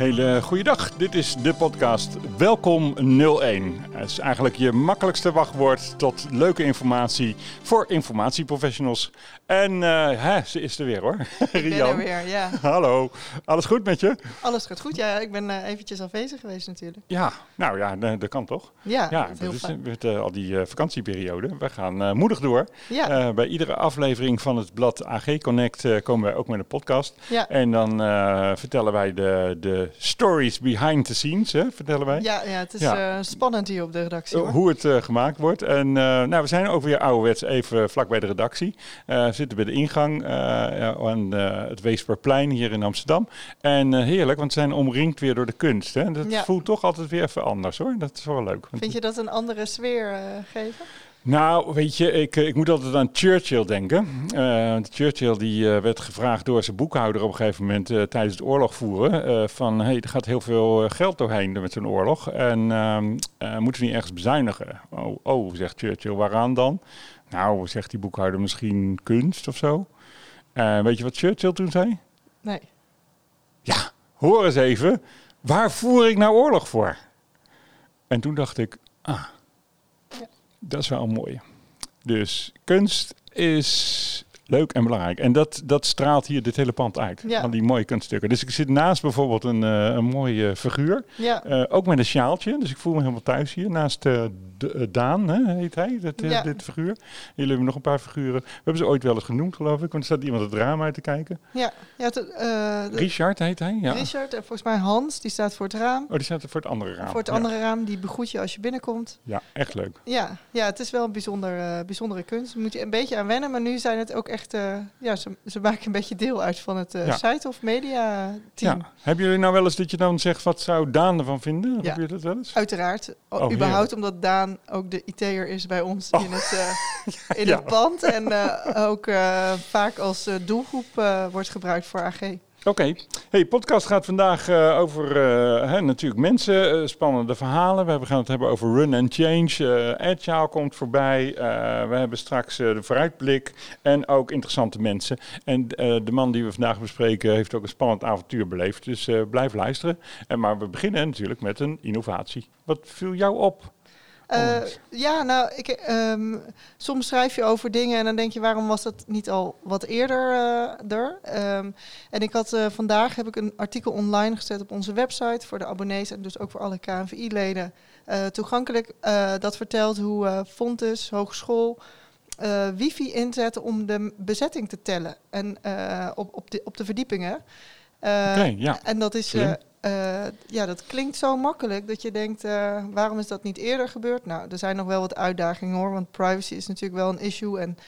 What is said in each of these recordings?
Hele goeiedag, dit is de podcast Welkom 01. Het is eigenlijk je makkelijkste wachtwoord tot leuke informatie voor informatieprofessionals. En uh, hè, ze is er weer hoor. Ben er weer, ja. Hallo, alles goed met je? Alles gaat goed, ja. Ik ben uh, eventjes afwezig geweest natuurlijk. Ja, nou ja, dat kan toch? Ja, ja dat is heel is fijn. met uh, al die vakantieperiode. We gaan moedig door. Ja. bij iedere aflevering van het blad AG Connect komen wij ook met een podcast. Ja. En dan vertellen wij de, de stories behind the scenes, hè, vertellen wij. Ja, ja het is ja. spannend hier op de redactie. Hoor. Hoe het gemaakt wordt. En nou, we zijn ook weer ouderwets even vlak bij de redactie. we zitten bij de ingang aan het Weesperplein hier in Amsterdam. En heerlijk, want we zijn omringd weer door de kunst. Hè. Dat Ja. voelt toch altijd weer even anders hoor. Dat is wel leuk. Vind je dat een andere sfeer eh, geven? Nou, weet je, ik, ik moet altijd aan Churchill denken. Uh, Churchill die uh, werd gevraagd door zijn boekhouder op een gegeven moment uh, tijdens het oorlog voeren. van, hey, er gaat heel veel geld doorheen met zo'n oorlog. En moeten we niet ergens bezuinigen? Oh, oh, zegt Churchill, waaraan dan? Nou, zegt die boekhouder, misschien kunst of zo. weet je wat Churchill toen zei? Nee. Ja, hoor eens even. Waar voer ik nou oorlog voor? En toen dacht ik, ah. Dat is wel een mooie. Dus kunst is leuk en belangrijk. En dat, dat straalt hier dit hele pand uit. Ja. Van die mooie kunststukken. Dus ik zit naast bijvoorbeeld een, eh, een mooie figuur. Ja. Eh, ook met een sjaaltje. Dus ik voel me helemaal thuis hier. Naast eh, Daan, hè, heet hij, dit, eh, Ja. dit figuur. Jullie hebben nog een paar figuren. We hebben ze ooit wel eens genoemd, geloof ik. Want er staat iemand het raam uit te kijken. Ja, ja eh, Richard heet hij, ja. Richard en volgens mij Hans, die staat voor het raam. Oh, die staat voor het andere raam. Voor het Ja. andere raam, die begroet je als je binnenkomt. Ja, echt leuk. Ja, ja het is wel een bijzonder, eh, bijzondere kunst. Daar moet je een beetje aan wennen, maar nu zijn het ook echt... eh, ja, ze, ze maken een beetje deel uit van het eh site of media team. Ja. Hebben jullie nou wel eens dat je dan zegt, wat zou Daan ervan vinden? Ja. Hebben jullie dat wel eens? Uiteraard. O- Oh, überhaupt omdat Daan ook de IT'er is bij ons Oh. in, het, eh, in Ja. het pand. En eh, ook eh, vaak als doelgroep wordt gebruikt voor AG. Oké. Hey, podcast gaat vandaag over hè, natuurlijk mensen, spannende verhalen. We hebben- gaan het hebben over run and change. agile komt voorbij. We hebben straks de vooruitblik en ook interessante mensen. En de man die we vandaag bespreken heeft ook een spannend avontuur beleefd. Dus blijf luisteren. En, maar we beginnen natuurlijk met een innovatie. Wat viel jou op? Eh, ja, nou, ik, ehm, soms schrijf je over dingen en dan denk je, waarom was dat niet al wat eerder eh, er? Ehm, en ik had eh, vandaag heb ik een artikel online gezet op onze website voor de abonnees en dus ook voor alle KNVI-leden toegankelijk. dat vertelt hoe Fontes, hogeschool, wifi inzetten om de bezetting te tellen en op, op, de, op de verdiepingen. Oké, ja. En dat is, Eh, ja, dat klinkt zo makkelijk dat je denkt, eh, waarom is dat niet eerder gebeurd? Nou, er zijn nog wel wat uitdagingen hoor, want privacy is natuurlijk wel een issue en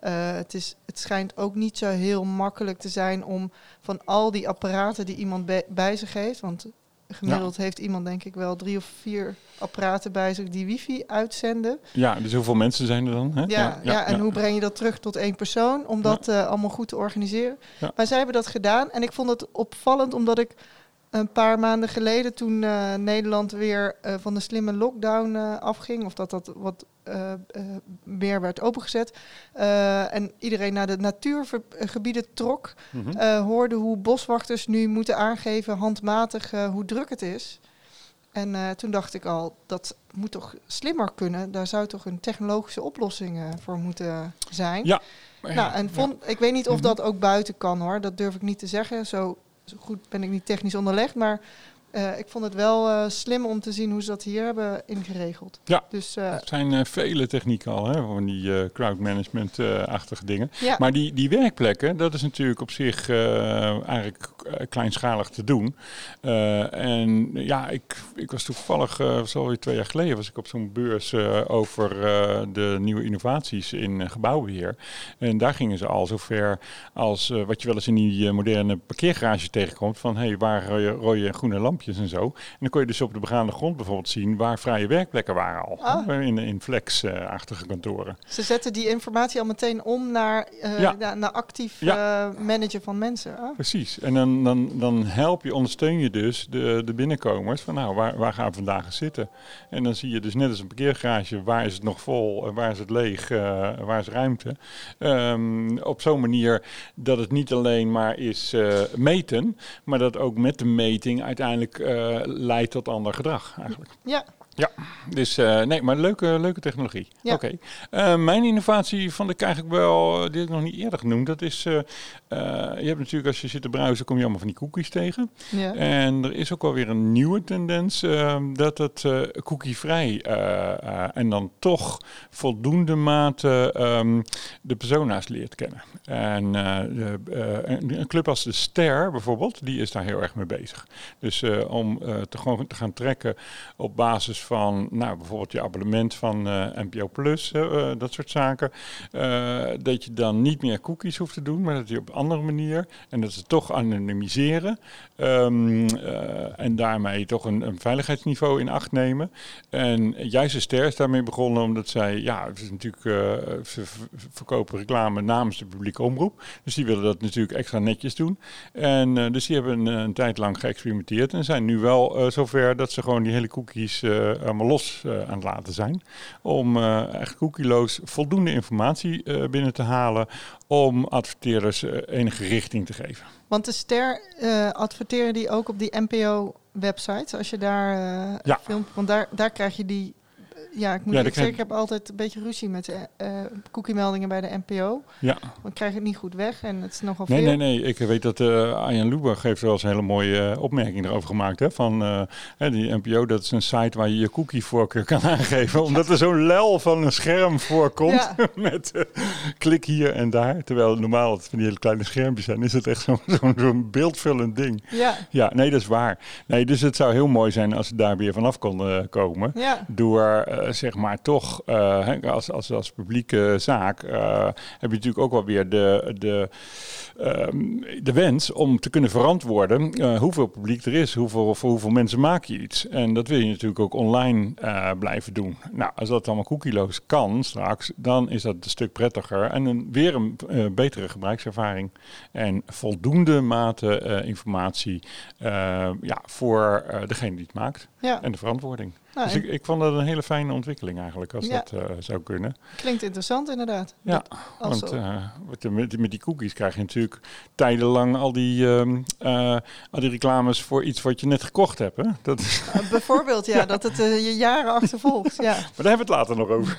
eh, het, is, het schijnt ook niet zo heel makkelijk te zijn om van al die apparaten die iemand bij, bij zich heeft, want gemiddeld heeft iemand denk ik wel drie of vier apparaten bij zich die wifi uitzenden. Ja, dus hoeveel mensen zijn er dan? Hè? Ja, ja, en hoe breng je dat terug tot één persoon om dat allemaal goed te organiseren? Ja. Maar zij hebben dat gedaan en ik vond het opvallend omdat ik een paar maanden geleden toen eh, Nederland weer eh, van de slimme lockdown eh, afging, of dat dat wat meer werd opengezet, en iedereen naar de natuurgebieden trok, Mhm. hoorde hoe boswachters nu moeten aangeven handmatig hoe druk het is. En toen dacht ik al, dat moet toch slimmer kunnen. Daar zou toch een technologische oplossing voor moeten zijn. Ja. Nou, en ja. vond, ik weet niet of Mhm. dat ook buiten kan hoor. Dat durf ik niet te zeggen. Zo goed ben ik niet technisch onderlegd. Maar eh, ik vond het wel eh, slim om te zien hoe ze dat hier hebben ingeregeld. Ja. Dus Het zijn eh, vele technieken al, hè, van die crowd management-achtige dingen. ja, Maar die, die werkplekken, dat is natuurlijk op zich eigenlijk kleinschalig te doen. En ja, ik, ik was toevallig, was alweer twee jaar geleden, was ik op zo'n beurs over de nieuwe innovaties in eh, gebouwbeheer. En daar gingen ze al zover als wat je wel eens in die moderne parkeergarage tegenkomt, van hey, waar rode, rode en groene lampjes filmpjes en zo. En dan kon je dus op de begaande grond bijvoorbeeld zien waar vrije werkplekken waren al. Ah. In, in flex-achtige kantoren. Ze zetten die informatie al meteen om naar, eh, Ja. naar actief Ja. eh, managen van mensen. Ah. Precies. En dan, dan, dan help je, ondersteun je dus de, de binnenkomers van nou, waar, waar gaan we vandaag zitten? En dan zie je dus net als een parkeergarage, waar is het nog vol, en waar is het leeg, eh, waar is ruimte? Ehm, op zo'n manier dat het niet alleen maar is eh, meten, maar dat ook met de meting uiteindelijk eh, leidt tot ander gedrag eigenlijk. Ja, Dus eh, nee, maar leuke, leuke technologie. Ja. Oké. Eh, mijn innovatie vond ik eigenlijk wel, eh, die ik nog niet eerder genoemd. Dat is, je hebt natuurlijk als je zit te browsen, kom je allemaal van die cookies tegen. ja. En er is ook wel weer een nieuwe tendens dat het cookievrij en dan toch voldoende mate ehm, de persona's leert kennen. En de, een, club als de Ster bijvoorbeeld, die is daar heel erg mee bezig. Dus om te, gewoon te gaan trekken op basis van nou, bijvoorbeeld je abonnement van eh, NPO Plus, eh, eh, dat soort zaken. dat je dan niet meer cookies hoeft te doen, maar dat je op een andere manier en dat ze toch anonimiseren. Ehm, eh, en daarmee toch een, een veiligheidsniveau in acht nemen. En juist de Ster is daarmee begonnen omdat zij, ja, het is natuurlijk, ze verkopen reclame namens de publieke omroep. Dus die willen dat natuurlijk extra netjes doen. En dus die hebben een, tijd lang geëxperimenteerd en zijn nu wel zover dat ze gewoon die hele cookies allemaal los eh, aan het laten zijn. Om eh echt cookieloos voldoende informatie eh, binnen te halen om adverteerders eh, enige richting te geven. Want de ster eh, adverteren die ook op die NPO-website. Als je daar eh Ja. filmt, want daar, daar krijg je die. Ja, ik moet Ja, zeggen, ik heb altijd een beetje ruzie met de eh cookie-meldingen bij de NPO. Ja. Want ik krijg het niet goed weg en het is nogal Nee, veel. nee, nee. Ik weet dat eh Arjan Lubach heeft wel eens een hele mooie eh, opmerking erover gemaakt. Hè, van eh, die NPO, dat is een site waar je je cookievoorkeur kan aangeven. Omdat er zo'n lel van een scherm voorkomt. Ja. met eh, klik hier en daar. Terwijl normaal het van die hele kleine schermpjes zijn. Is het echt zo'n beeldvullend ding. Ja, Ja, nee, dat is waar. Nee, dus het zou heel mooi zijn als ze daar weer vanaf konden komen. ja, Door eh, zeg maar toch, eh, als, als, als publieke zaak, eh, heb je natuurlijk ook wel weer de, de, ehm, de wens om te kunnen verantwoorden eh, hoeveel publiek er is, hoeveel, voor hoeveel mensen maak je iets. En dat wil je natuurlijk ook online eh, blijven doen. Nou, als dat allemaal cookieloos kan straks, dan is dat een stuk prettiger en een, weer een eh, betere gebruikservaring. En voldoende mate eh, informatie eh, ja, voor eh, degene die het maakt ja. en de verantwoording. Nou, Dus ik, ik vond dat een hele fijne ontwikkeling eigenlijk, als Ja. dat eh, zou kunnen. klinkt interessant inderdaad. Ja, want eh, met, met, die- cookies krijg je natuurlijk tijdenlang al die, ehm, eh, al die reclames voor iets wat je net gekocht hebt. Hè? Dat, bijvoorbeeld, ja, dat het je jaren achtervolgt. Ja. maar daar hebben we het later nog over.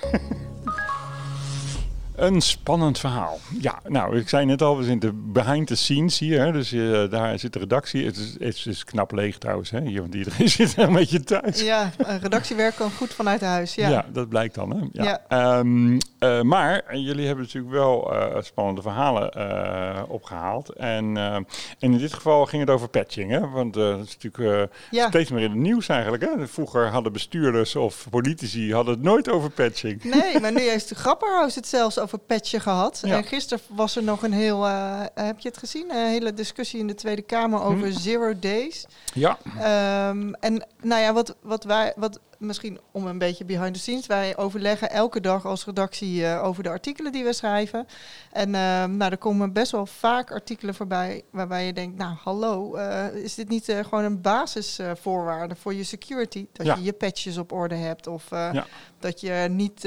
Een spannend verhaal. Ja, nou, ik zei net al, we zitten behind the scenes hier. Hè, dus eh, daar zit de redactie. Het is, het is knap leeg trouwens, hè, hier, want iedereen zit een beetje thuis. ja, eh, redactiewerk kan goed vanuit huis. Ja. Ja. dat blijkt dan. Hè? Ja. Ja. Ehm, eh, maar jullie hebben natuurlijk wel spannende verhalen eh, opgehaald. En, en in dit geval ging het over patching. Hè? Want dat is natuurlijk Ja. steeds meer in het nieuws eigenlijk. Hè? Vroeger hadden bestuurders of politici hadden het nooit over patching. Nee, maar nu heeft de Grapperhaus het zelfs over patchen gehad. Ja. En gisteren was er nog een heel, eh, heb je het gezien? Een hele discussie in de Tweede Kamer over Hm. zero days. Ja, Ehm, en nou ja, wat, wat wij, wat misschien om een beetje behind the scenes, wij overleggen elke dag als redactie eh, over de artikelen die we schrijven. En ehm, nou, er komen best wel vaak artikelen voorbij waarbij je denkt, nou hallo, eh, is dit niet gewoon een basisvoorwaarde voor je security? Dat Ja. je je patches op orde hebt of Ja. dat je niet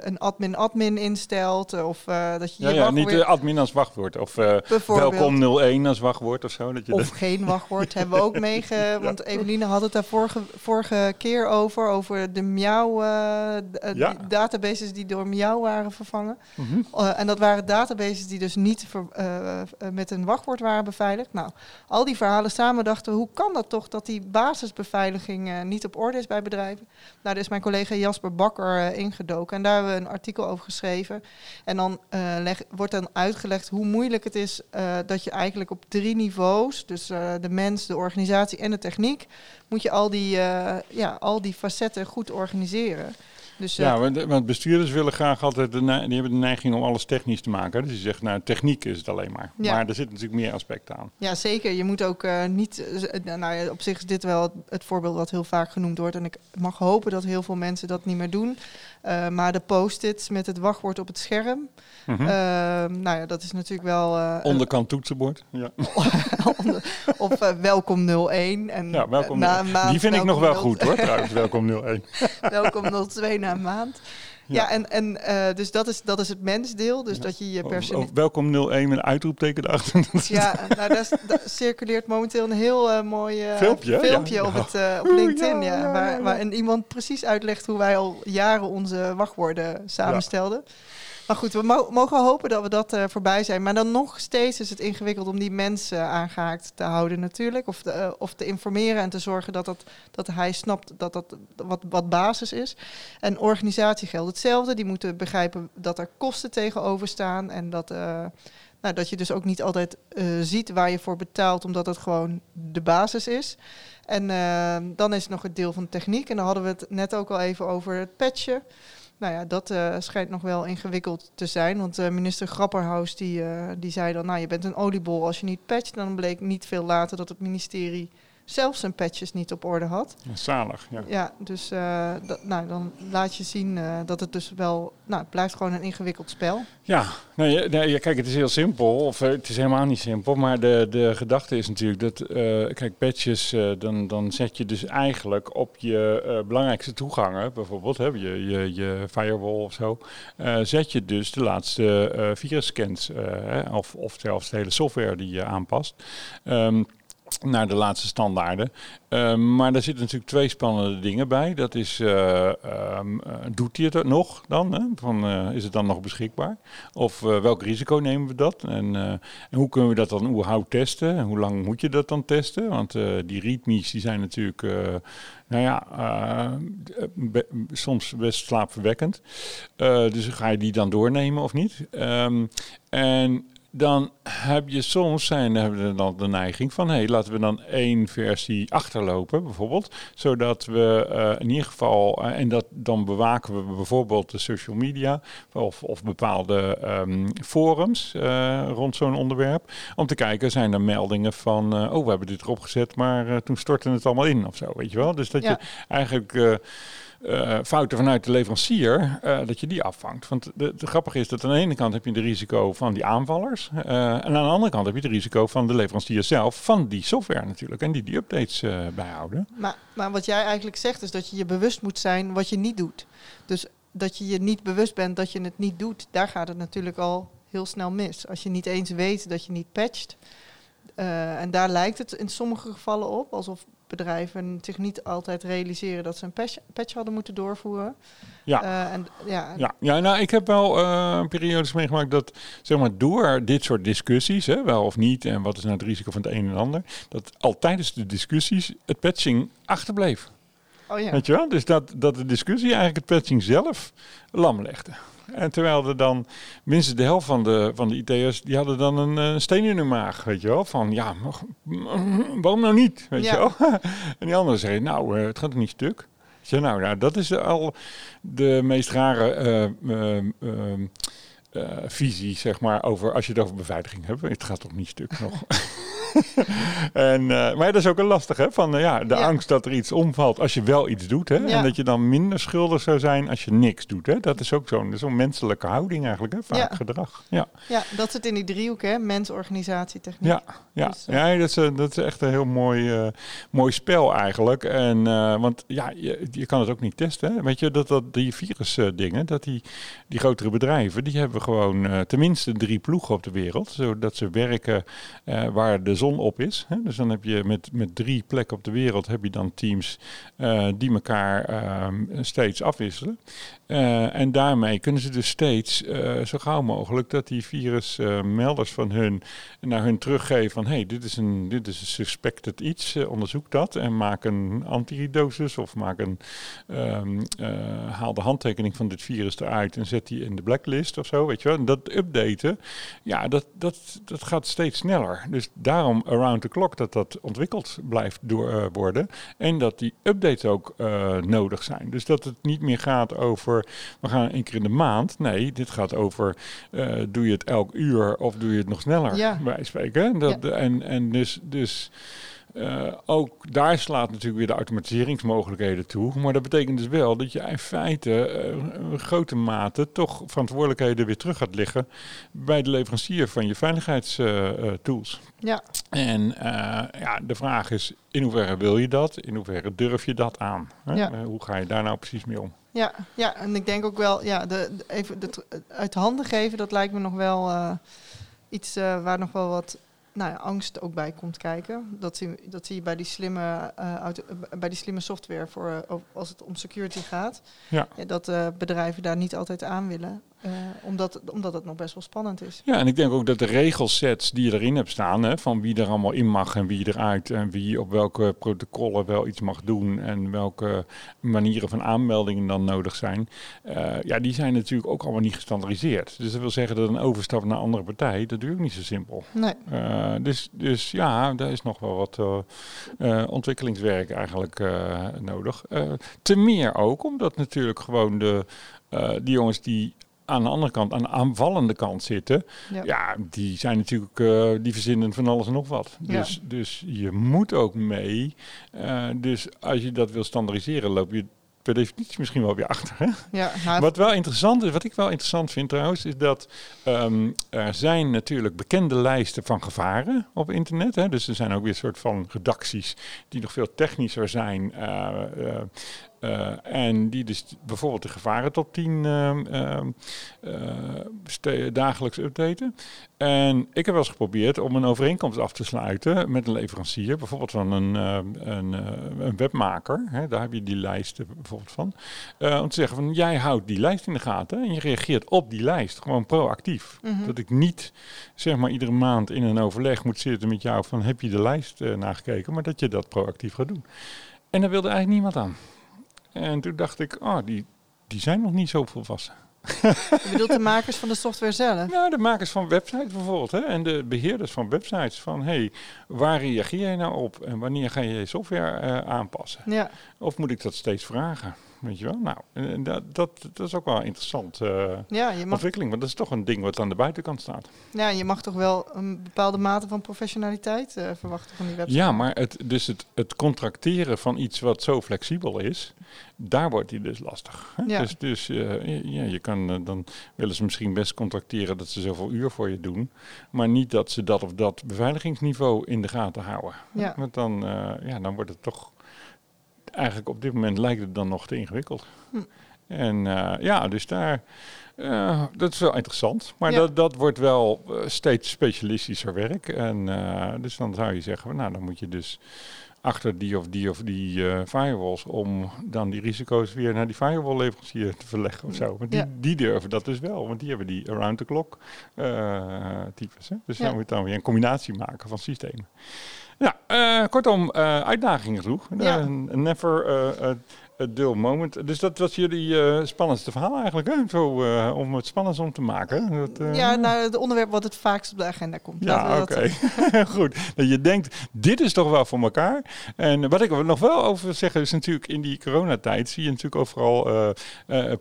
een admin-admin instelt of dat je ja, je ja niet de admin als wachtwoord. Of welkom 01 als wachtwoord of zo. Dat je Of dat, geen wachtwoord hebben we ook meege. Want Eveline had het daar vorige, vorige keer over. Over de Miauw eh, eh, Ja. die databases die door Miauw waren vervangen. Mhm. Eh, en dat waren databases die dus niet ver- met een wachtwoord waren beveiligd. Nou, al die verhalen samen dachten, hoe kan dat toch dat die basisbeveiliging niet op orde is bij bedrijven? Nou, daar is mijn collega Jasper Bakker ingedoken en daar hebben we een artikel over geschreven. En dan leg- wordt dan uitgelegd hoe moeilijk het is dat je eigenlijk op drie niveaus, dus de mens, de organisatie en de techniek, moet je al die, eh, ja, al die facetten goed organiseren. Dus, Ja, eh, want, want bestuurders willen graag altijd, de, die hebben de neiging om alles technisch te maken. Dus die zeggen, nou, techniek is het alleen maar. Ja. Maar er zit natuurlijk meer aspecten aan. Ja, zeker. Je moet ook eh, niet. nou ja, op zich is dit wel het, het voorbeeld wat heel vaak genoemd wordt. En ik mag hopen dat heel veel mensen dat niet meer doen. Eh, maar de post-its met het wachtwoord op het scherm. Mhm. eh, nou ja, dat is natuurlijk wel. eh, Onderkant toetsenbord. Ja, of welkom 01. En ja welkom. na een maand die vind ik nog wel goed hoor, trouwens. Welkom 01. welkom 02 na een maand. Ja, en, en eh, dus dat is, dat is het mensdeel. Dus dat je je Of- personeel. of welkom 01 met uitroepteken erachter. Ja, nou, daar, circuleert momenteel een heel eh, mooi eh, Filmpje, filmpje op, het, op LinkedIn. ja, waar, waarin iemand precies uitlegt hoe wij al jaren onze wachtwoorden samenstelden. Maar goed, we mo- mogen hopen dat we dat eh, voorbij zijn. Maar dan nog steeds is het ingewikkeld om die mensen aangehaakt te houden natuurlijk. Of eh, of te informeren en te zorgen dat, dat, hij snapt dat dat wat, wat basis is. En organisatie geldt hetzelfde. Die moeten begrijpen dat er kosten tegenover staan. En dat, eh, nou, dat je dus ook niet altijd ziet waar je voor betaalt, omdat het gewoon de basis is. En dan is nog het deel van techniek. En dan hadden we het net ook al even over het patchen. Nou ja, dat eh, schijnt nog wel ingewikkeld te zijn. Want eh, minister Grapperhaus die, eh, die zei dan... nou, je bent een oliebol als je niet patcht. Dan bleek niet veel later dat het ministerie zelf zijn patches niet op orde had. Zalig, ja. Ja, dus eh, dat, nou, dan laat je zien eh, dat het dus wel... Nou, het blijft gewoon een ingewikkeld spel. Ja, nee, ja, nee, kijk, het is heel simpel. Of eh, het is helemaal niet simpel. Maar de, de gedachte is natuurlijk dat, eh, kijk, patches, eh, dan, dan zet je dus eigenlijk op je eh, belangrijkste toegangen, bijvoorbeeld, hè, je, je, je firewall of zo, eh, zet je dus de laatste eh virusscans, eh, of, of zelfs de hele software die je aanpast. Ehm, naar de laatste standaarden. Ehm, maar daar zitten natuurlijk twee spannende dingen bij. Dat is, eh, ehm, eh, doet hij het nog dan? Hè? Van, eh, is het dan nog beschikbaar? Of welk risico nemen we dat? En, en hoe kunnen we dat dan hoe testen? En hoe lang moet je dat dan testen? Want die readmes die zijn natuurlijk, nou ja, soms best slaapverwekkend. Dus ga je die dan doornemen of niet? Ehm, en dan heb je soms zijn, hebben we dan de neiging van hé, hey, laten we dan één versie achterlopen, bijvoorbeeld. Zodat we eh, in ieder geval, eh, en dat dan bewaken we bijvoorbeeld de social media of, of bepaalde ehm, forums eh, rond zo'n onderwerp. Om te kijken, zijn er meldingen van oh, we hebben dit erop gezet, maar toen stortte het allemaal in of zo, weet je wel. Dus dat Ja. je eigenlijk. Eh, fouten vanuit de leverancier, eh, dat je die afvangt. Want de, grappige is dat aan de ene kant heb je de risico van die aanvallers. eh, en aan de andere kant heb je het risico van de leverancier zelf, van die software natuurlijk. En die die updates bijhouden. Maar, maar wat jij eigenlijk zegt is dat je je bewust moet zijn wat je niet doet. Dus dat je je niet bewust bent dat je het niet doet, daar gaat het natuurlijk al heel snel mis. Als je niet eens weet dat je niet patcht. en daar lijkt het in sommige gevallen op, alsof bedrijven zich niet altijd realiseren dat ze een patch, patch hadden moeten doorvoeren. Ja. Eh, en, ja, Ja, ja nou, ik heb wel eh, periodes meegemaakt dat, zeg maar, door dit soort discussies, hè, wel of niet, en wat is nou het risico van het een en ander, dat al tijdens de discussies het patching achterbleef. Oh ja. Weet je wel? Dus dat, dat de discussie eigenlijk het patching zelf lam legde. En terwijl er dan minstens de helft van de, van de IT'ers, die hadden dan een eh, steen in hun maag, weet je wel. Van ja, mag- waarom nou niet, weet Ja. je wel. en die anderen zeiden, nou, eh, het gaat er niet stuk. Ik zei, nou, nou, dat is al de meest rare eh, eh, eh, eh, visie, zeg maar, over als je het over beveiliging hebt. Het gaat toch niet stuk nog. en, eh, maar dat is ook een lastig, hè? Van eh, ja, de Ja. angst dat er iets omvalt als je wel iets doet, hè? Ja. En dat je dan minder schuldig zou zijn als je niks doet, hè? Dat is ook zo'n zo'n menselijke houding eigenlijk, hè? Vaak gedrag. Ja, ja, dat zit in die driehoek, hè? Mens, organisatie, techniek. ja, ja. Dus, eh, ja dat, is, eh, dat is echt een heel mooi, eh, mooi spel eigenlijk. En, eh, want ja, je, je kan het ook niet testen, hè? Weet je, dat, dat die virusdingen, dat die, die grotere bedrijven, die hebben gewoon eh, tenminste drie ploegen op de wereld, zodat ze werken eh, waar de zon op is. Hè? Dus dan heb je met, met drie plekken op de wereld heb je dan teams eh, die elkaar ehm, steeds afwisselen. Uh, en daarmee kunnen ze dus steeds uh, zo gauw mogelijk dat die virusmelders van hun naar hun teruggeven van hey, dit is een, dit is een suspected iets, onderzoek dat en maak een antidosis of maak een, um, haal de handtekening van dit virus eruit en zet die in de blacklist of zo, weet je wel. En dat updaten, ja, dat, dat, dat gaat steeds sneller. Dus daarom around the clock dat dat ontwikkeld blijft door, worden en dat die updates ook nodig zijn. Dus dat het niet meer gaat over we gaan één keer in de maand. Nee, dit gaat over uh, doe je het elk uur of doe je het nog sneller ja. bij spreken. Dat, En, en dus, dus uh, ook daar slaat natuurlijk weer de automatiseringsmogelijkheden toe. Maar dat betekent dus wel dat je in feite uh, grote mate toch verantwoordelijkheden weer terug gaat liggen bij de leverancier van je veiligheidstools. ja. En ja, de vraag is in hoeverre wil je dat? In hoeverre durf je dat aan? Hè? Ja. hoe ga je daar nou precies mee om? Ja, ja en ik denk ook wel, ja, de, even de, uit handen geven, dat lijkt me nog wel iets waar nog wel wat nou ja, angst ook bij komt kijken. Dat zie, dat zie je bij die slimme, uh, bij die slimme software voor als het om security gaat. Ja. ja dat bedrijven daar niet altijd aan willen. Uh, omdat, omdat het nog best wel spannend is. Ja, en ik denk ook dat de regelsets die je erin hebt staan, hè, van wie er allemaal in mag en wie eruit en wie op welke protocollen wel iets mag doen en welke manieren van aanmeldingen dan nodig zijn, uh, ja, die zijn natuurlijk ook allemaal niet gestandardiseerd. Dus dat wil zeggen dat een overstap naar een andere partij, dat ik niet zo simpel. Nee. Uh, dus, dus ja, daar is nog wel wat ontwikkelingswerk eigenlijk nodig. te meer ook, omdat natuurlijk gewoon de, die jongens die aan de andere kant, aan de aanvallende kant zitten, ja, die zijn natuurlijk, uh, die verzinnen van alles en nog wat. Dus, dus je moet ook mee. Uh, dus als je dat wil standaardiseren, loop je per definitie misschien wel weer achter. Hè? Ja, nou, wat wel interessant is, wat ik wel interessant vind trouwens, is dat um, er zijn natuurlijk bekende lijsten van gevaren op internet. Hè? Dus er zijn ook weer een soort van redacties die nog veel technischer zijn. Uh, uh, en die dus bijvoorbeeld de gevaren top 10 uh, uh, dagelijks updaten. En ik heb wel eens geprobeerd om een overeenkomst af te sluiten met een leverancier, bijvoorbeeld van een, een, een webmaker. Hè, daar heb je die lijsten bijvoorbeeld van. om te zeggen van jij houdt die lijst in de gaten en je reageert op die lijst, gewoon proactief. Mm -hmm. Dat ik niet zeg maar iedere maand in een overleg moet zitten met jou van heb je de lijst nagekeken, maar dat je dat proactief gaat doen. En daar wilde eigenlijk niemand aan. En toen dacht ik, oh, die, die zijn nog niet zo volwassen. Je bedoelt de makers van de software zelf? Nou, de makers van websites bijvoorbeeld. Hè, en de beheerders van websites. Van, hey, waar reageer je nou op? En wanneer ga je je software uh, aanpassen? Ja. Of moet ik dat steeds vragen? Weet je wel? Nou, dat, dat, dat is ook wel een interessant uh, ja, je mag... ontwikkeling. Want dat is toch een ding wat aan de buitenkant staat. Ja, je mag toch wel een bepaalde mate van professionaliteit uh, verwachten van die website. Ja, maar het, dus het, het contracteren van iets wat zo flexibel is, daar wordt die dus lastig. Hè? Ja. Dus, dus uh, ja, je kan, dan willen ze misschien best contracteren dat ze zoveel uur voor je doen. Maar niet dat ze dat of dat beveiligingsniveau in de gaten houden. Ja. Want dan, ja, dan wordt het toch eigenlijk op dit moment lijkt het dan nog te ingewikkeld. Hm. En uh, ja, dus daar, uh, dat is wel interessant. Maar ja. dat, dat wordt wel uh, steeds specialistischer werk. En dus dan zou je zeggen, nou dan moet je dus achter die of die of die firewalls om dan die risico's weer naar die firewall leverancier te verleggen of zo. Want die, ja. die durven dat dus wel, want die hebben die around the clock types. Hè? Dus ja. dan moet je dan weer een combinatie maken van systemen. Ja, uh, kortom, uh, uitdagingen genoeg. Ja. Uh, never a dull moment. Dus dat was jullie spannendste verhaal eigenlijk, hè? Zo, om het spannend om te maken. Dat, ja, nou, het onderwerp wat het vaakst op de agenda komt. Ja, oké. Okay. Goed. Dat je denkt, dit is toch wel voor elkaar. En wat ik er nog wel over zeggen is natuurlijk in die coronatijd zie je natuurlijk overal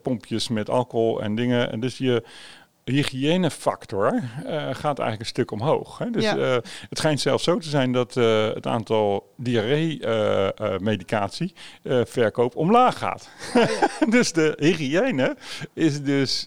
pompjes met alcohol en dingen. En dus je hygiënefactor uh, gaat eigenlijk een stuk omhoog. Hè? Dus ja. uh, het schijnt zelfs zo te zijn dat uh, het aantal diarree-medicatie verkoop omlaag gaat. Oh, ja. dus de hygiëne is dus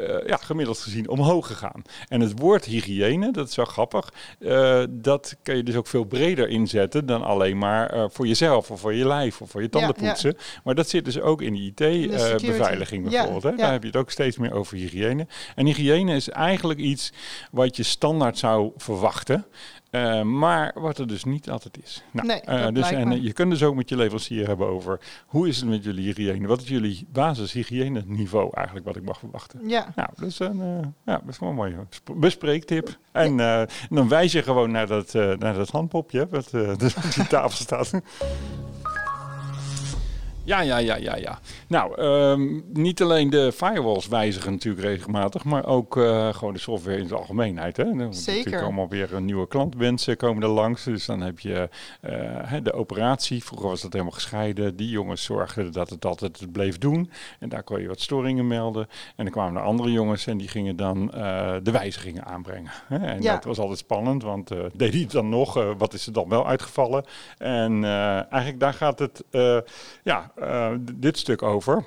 uh, ja, gemiddeld gezien omhoog gegaan. En het woord hygiëne, dat is wel grappig, uh, dat kan je dus ook veel breder inzetten dan alleen maar uh, voor jezelf of voor je lijf of voor je tanden poetsen. Ja, ja. Maar dat zit dus ook in de IT-beveiliging bijvoorbeeld. Hè? Daar heb je het ook steeds meer over hygiëne. En hygiëne is eigenlijk iets wat je standaard zou verwachten. Uh, maar wat er dus niet altijd is. Nou, nee, uh, dus, en je kunt dus ook met je leverancier hebben over hoe is het met jullie hygiëne? Wat is jullie basishygiëne niveau eigenlijk wat ik mag verwachten? Ja. Nou, dat is, een, ja, is wel een mooie bespreektip. En dan wijs je gewoon naar dat, naar dat handpopje wat dus op die tafel staat. Ja, ja, ja, ja, ja. Nou, um, niet alleen de firewalls wijzigen natuurlijk regelmatig, maar ook uh, gewoon de software in de algemeenheid. Hè? Er Zeker. allemaal weer een nieuwe klantwensen komen er langs. Dus dan heb je uh, de operatie. Vroeger was dat helemaal gescheiden. Die jongens zorgden dat het altijd het bleef doen. En daar kon je wat storingen melden. En dan kwamen er andere jongens en die gingen dan uh, de wijzigingen aanbrengen. Hè? En ja. dat was altijd spannend, want deed hij het dan nog? wat is er dan wel uitgevallen? En eigenlijk daar gaat het, ja uh, dit stuk over.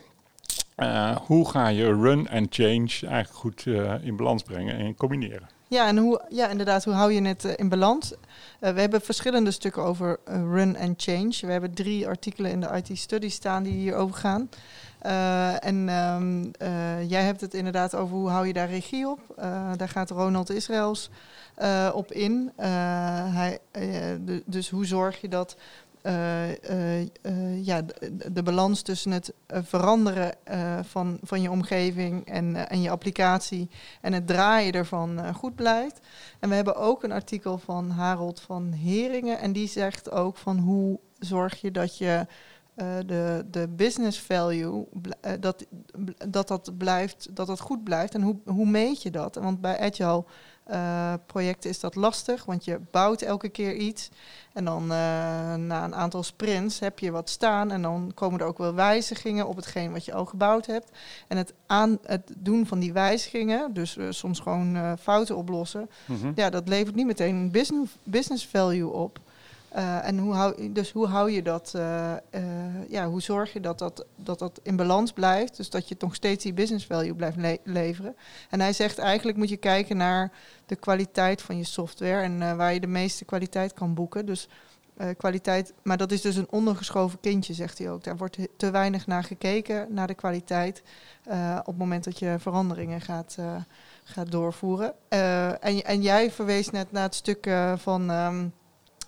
Uh, hoe ga je run en change eigenlijk goed uh, in balans brengen en combineren? Ja, en hoe, ja, inderdaad, hoe hou je het in balans? we hebben verschillende stukken over run en change. We hebben drie artikelen in de IT Study staan die hierover gaan. en um, jij hebt het inderdaad over hoe hou je daar regie op. daar gaat Ronald Israëls op in. hij, dus hoe zorg je dat ja, de, de, balans tussen het veranderen van, van je omgeving en, en je applicatie en het draaien ervan goed blijft. En we hebben ook een artikel van Harold van Heringen en die zegt ook van hoe zorg je dat je de, de business value, dat, dat dat blijft, dat dat goed blijft. En hoe, hoe meet je dat? Want bij Agile uh, projecten is dat lastig, want je bouwt elke keer iets. En dan uh, na een aantal sprints heb je wat staan en dan komen er ook wel wijzigingen op hetgeen wat je al gebouwd hebt. En het, aan, het doen van die wijzigingen, dus uh, soms gewoon fouten oplossen, mm -hmm. ja, dat levert niet meteen een business, business value op. Uh, en hoe hou, dus hoe hou je dat, uh, uh, ja, hoe zorg je dat dat, dat dat in balans blijft, dus dat je nog steeds die business value blijft le leveren. En hij zegt eigenlijk moet je kijken naar de kwaliteit van je software en waar je de meeste kwaliteit kan boeken. Dus kwaliteit, maar dat is dus een ondergeschoven kindje, zegt hij ook. Daar wordt te weinig naar gekeken, naar de kwaliteit, op het moment dat je veranderingen gaat, gaat doorvoeren. en, en jij verwees net naar het stuk van... Um,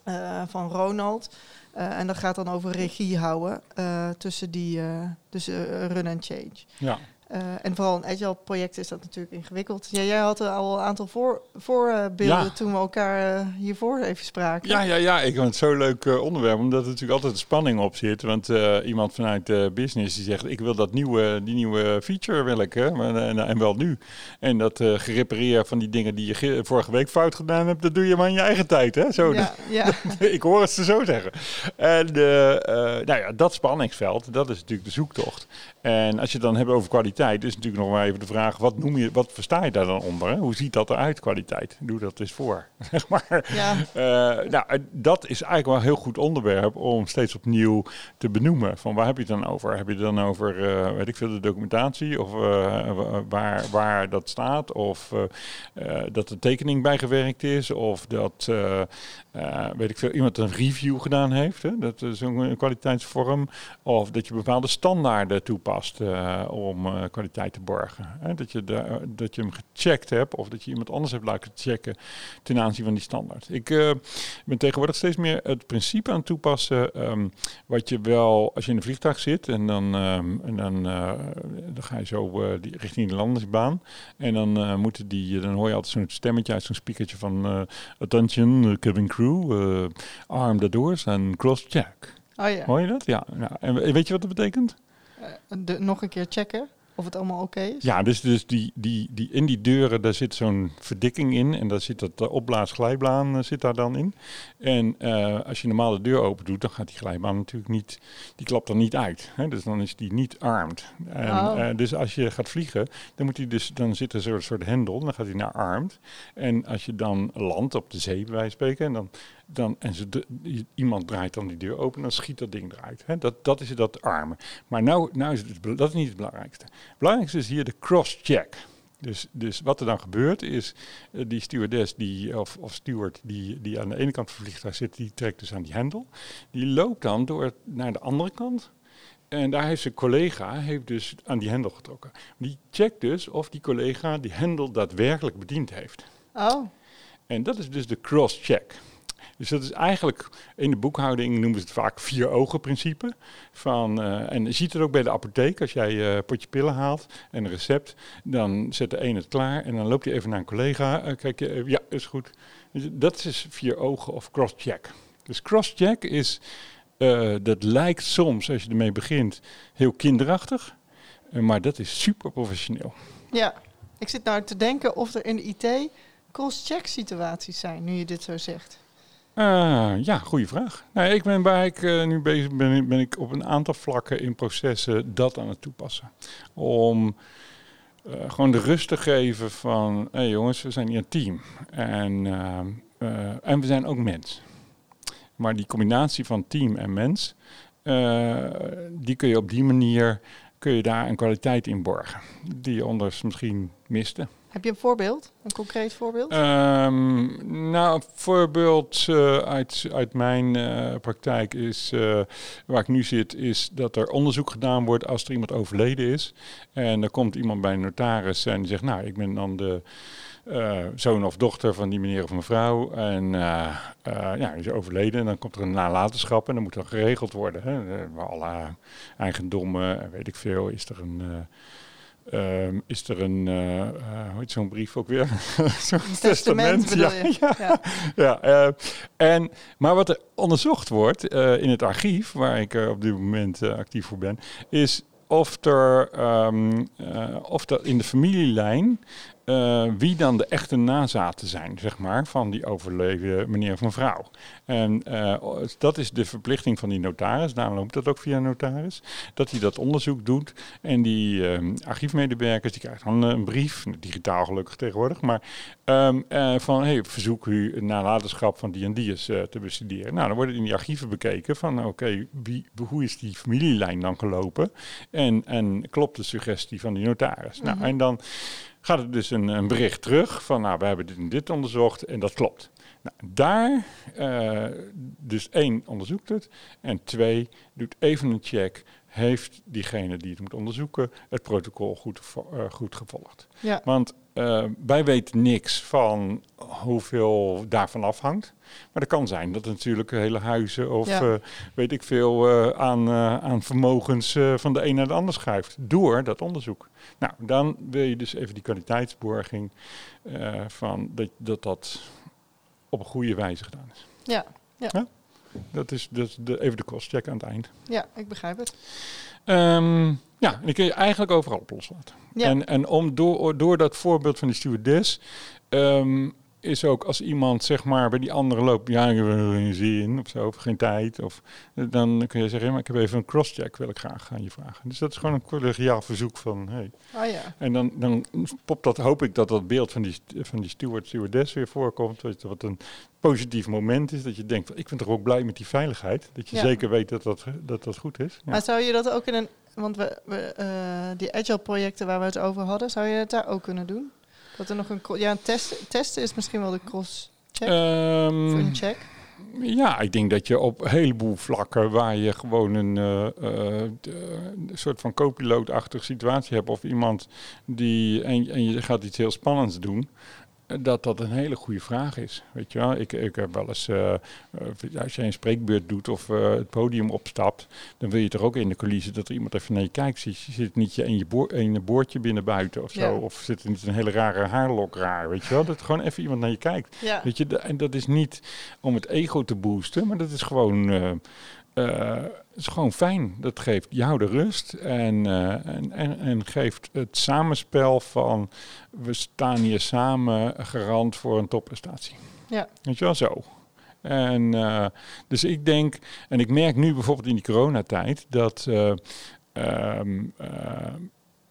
uh, van Ronald. Uh, en dat gaat dan over regie houden uh, tussen, die, tussen run en change. Ja. Uh, en vooral een agile project is dat natuurlijk ingewikkeld. Ja, jij had al een aantal voor, voorbeelden ja. toen we elkaar uh, hiervoor even spraken. Ja, ja, ja. Ik vind het zo'n leuk uh, onderwerp, omdat er natuurlijk altijd spanning op zit. Want iemand vanuit de business die zegt, ik wil dat nieuwe, die nieuwe feature wil ik, hè? En, en, wel nu. En dat gerepareer van die dingen die je vorige week fout gedaan hebt, dat doe je maar in je eigen tijd, hè? Zo, ja, ja. ik hoor het ze zo zeggen. En nou ja, dat spanningsveld, dat is natuurlijk de zoektocht. En als je het dan hebt over kwaliteit, is natuurlijk nog maar even de vraag: wat noem je, wat versta je daar dan onder? Hè? Hoe ziet dat eruit, kwaliteit? Doe dat eens voor. Zeg maar. Ja. Uh, nou, dat is eigenlijk wel een heel goed onderwerp om steeds opnieuw te benoemen. Van waar heb je het dan over? Heb je het dan over, uh, weet ik veel, de documentatie? Of uh, waar, waar dat staat? Of dat de tekening bijgewerkt is? Of dat, weet ik veel, iemand een review gedaan heeft? Hè? Dat is een kwaliteitsvorm. Of dat je bepaalde standaarden toepast uh, om uh, kwaliteit te borgen. Hè? Dat, je de, dat je hem gecheckt hebt of dat je iemand anders hebt laten checken ten aanzien van die standaard. Ik uh, ben tegenwoordig steeds meer het principe aan het toepassen um, wat je wel als je in een vliegtuig zit en dan, um, en dan, dan ga je zo die, richting de landingsbaan en dan moeten die, dan hoor je altijd zo'n stemmetje uit zo'n speakertje van attention cabin crew, arm the doors en cross check. Oh ja. Hoor je dat? Ja. Nou, en weet je wat dat betekent? De, nog een keer checken of het allemaal oké is? Ja, dus, dus die, die, die, in die deuren daar zit zo'n verdikking in en daar zit dat uh, opblaasglijbaan uh, zit daar dan in. En uh, als je normaal de deur open doet, dan gaat die glijbaan natuurlijk niet, die klapt dan niet uit. Hè? Dus dan is die niet armed. En, oh. dus als je gaat vliegen, dan, moet die dus, dan zit er zo'n soort hendel, dan gaat hij naar armed. En als je dan landt op de zee, bij wijze van spreken, en dan dan, en ze iemand draait dan die deur open en dan schiet dat ding eruit. Dat, dat is dat armen. Maar nou, nou is het, dat is niet het belangrijkste. Het belangrijkste is hier de cross-check. Dus, dus wat er dan gebeurt is, uh, die stewardess die, of, of steward die, die aan de ene kant van het vliegtuig zit, die trekt dus aan die hendel. Die loopt dan door naar de andere kant. En daar heeft zijn collega heeft dus aan die hendel getrokken. Die checkt dus of die collega die hendel daadwerkelijk bediend heeft. Oh. En dat is dus de cross-check. Dus dat is eigenlijk, in de boekhouding noemen ze het vaak vier ogen principe. Van, uh, en je ziet het ook bij de apotheek, als jij je uh, potje pillen haalt en een recept, dan zet de een het klaar en dan loopt hij even naar een collega. Uh, kijk, ja, is goed. Dus dat is vier ogen of cross-check. Dus cross-check is, dat lijkt soms, als je ermee begint, heel kinderachtig. maar dat is super professioneel. Ja, ik zit nou te denken of er in de IT cross-check situaties zijn, nu je dit zo zegt. Uh, ja, goede vraag. Nou, ik ben waar ik uh, nu bezig ben, ben ik op een aantal vlakken in processen dat aan het toepassen. Om uh, gewoon de rust te geven van, hé hey jongens, we zijn hier een team. En, en we zijn ook mens. Maar die combinatie van team en mens, die kun je op die manier, kun je daar een kwaliteit in borgen. Die je anders misschien miste. Heb je een voorbeeld? Een concreet voorbeeld? Um, nou, een voorbeeld uh, uit, uit mijn uh, praktijk is, uh, waar ik nu zit, is dat er onderzoek gedaan wordt als er iemand overleden is. En er komt iemand bij een notaris en die zegt, nou, ik ben dan de zoon of dochter van die meneer of mevrouw. En ja, is overleden en dan komt er een nalatenschap en dan moet dat geregeld worden. Hè. Alle eigendommen, weet ik veel, is er een... Um, is er een, uh, uh, hoe heet zo'n brief ook weer? zo'n testament, testament ja, je? Ja, ja. ja uh, en, maar wat er onderzocht wordt in het archief, waar ik op dit moment actief voor ben, is of er, um, of er in de familielijn uh, wie dan de echte nazaten zijn, zeg maar, van die overleden meneer of mevrouw. En uh, dat is de verplichting van die notaris, daarom loopt dat ook via notaris, dat hij dat onderzoek doet. En die uh, archiefmedewerkers, die krijgen dan een brief, digitaal gelukkig tegenwoordig, maar um, van, hey, verzoek u nalatenschap van die en die eens te bestuderen. Nou, dan wordt het in die archieven bekeken van, oké, okay, hoe is die familielijn dan gelopen? En, en klopt de suggestie van die notaris? Mm -hmm. Nou, en dan gaat het dus een, een, bericht terug van, nou, we hebben dit en dit onderzocht en dat klopt. Nou, daar, uh, dus één, onderzoekt het. En twee, doet even een check. Heeft diegene die het moet onderzoeken het protocol goed, uh, goed gevolgd? Ja. Want uh, wij weten niks van hoeveel daarvan afhangt. Maar het kan zijn dat natuurlijk hele huizen of ja. uh, weet ik veel aan, aan vermogens van de een naar de ander schuift. Door dat onderzoek. Nou, dan wil je dus even die kwaliteitsborging van dat, dat dat op een goede wijze gedaan is. Ja, ja. ja? Dat is dus de, even de kostcheck aan het eind. Ja, ik begrijp het. Um, ja, en die kun je eigenlijk overal op loslaten. Ja. En, en om door, door dat voorbeeld van die stewardess... Um, is ook als iemand zeg maar bij die andere loopt, ja, ik heb geen zin of zo, of geen tijd, of dan kun je zeggen, maar ik heb even een crosscheck, wil ik graag aan je vragen. Dus dat is gewoon een collegiaal verzoek van, hey. Oh ja. En dan, dan popt dat, hoop ik dat dat beeld van die, van die steward, stewardess weer voorkomt, weet je, wat een positief moment is, dat je denkt, ik ben toch ook blij met die veiligheid, dat je Ja. zeker weet dat dat, dat, dat goed is. Ja. Maar zou je dat ook in een... Want we, we, eh, die agile projecten waar we het over hadden, zou je het daar ook kunnen doen? Dat er nog een... Ja, een test, testen is misschien wel de cross-check. Of een check. Ja, ik denk dat je op een heleboel vlakken waar je gewoon een eh, eh, een soort van co-piloot-achtige situatie hebt of iemand die en, en je gaat iets heel spannends doen, dat dat een hele goede vraag is. Weet je wel, ik, ik heb wel eens, eh, eh, als je een spreekbeurt doet of eh, het podium opstapt, dan wil je toch ook in de coulissen dat er iemand even naar je kijkt. Zit, zit niet je in je, boor, boordje binnen buiten of zo, Ja. of zit er niet een hele rare haarlok raar, weet je wel, dat gewoon even iemand naar je kijkt. Ja. Weet je, en dat is niet om het ego te boosten, maar dat is gewoon, eh, het is gewoon fijn. Dat geeft jou de rust en, eh, en, en, en geeft het samenspel van we staan hier samen garant voor een topprestatie. Ja. Weet je wel zo. En eh, dus ik denk, en ik merk nu bijvoorbeeld in die coronatijd dat. eh, ehm, eh,